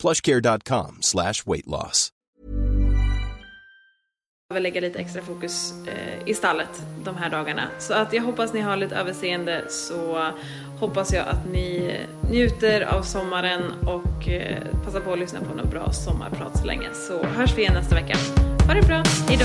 plushcare.com slash weight loss. Jag vill lägga lite extra fokus eh, i stallet de här dagarna. Så att jag hoppas ni har lite överseende så hoppas jag att ni njuter av sommaren och eh, passar på att lyssna på något bra sommarprat så länge. Så hörs vi igen nästa vecka. Ha det bra, hejdå!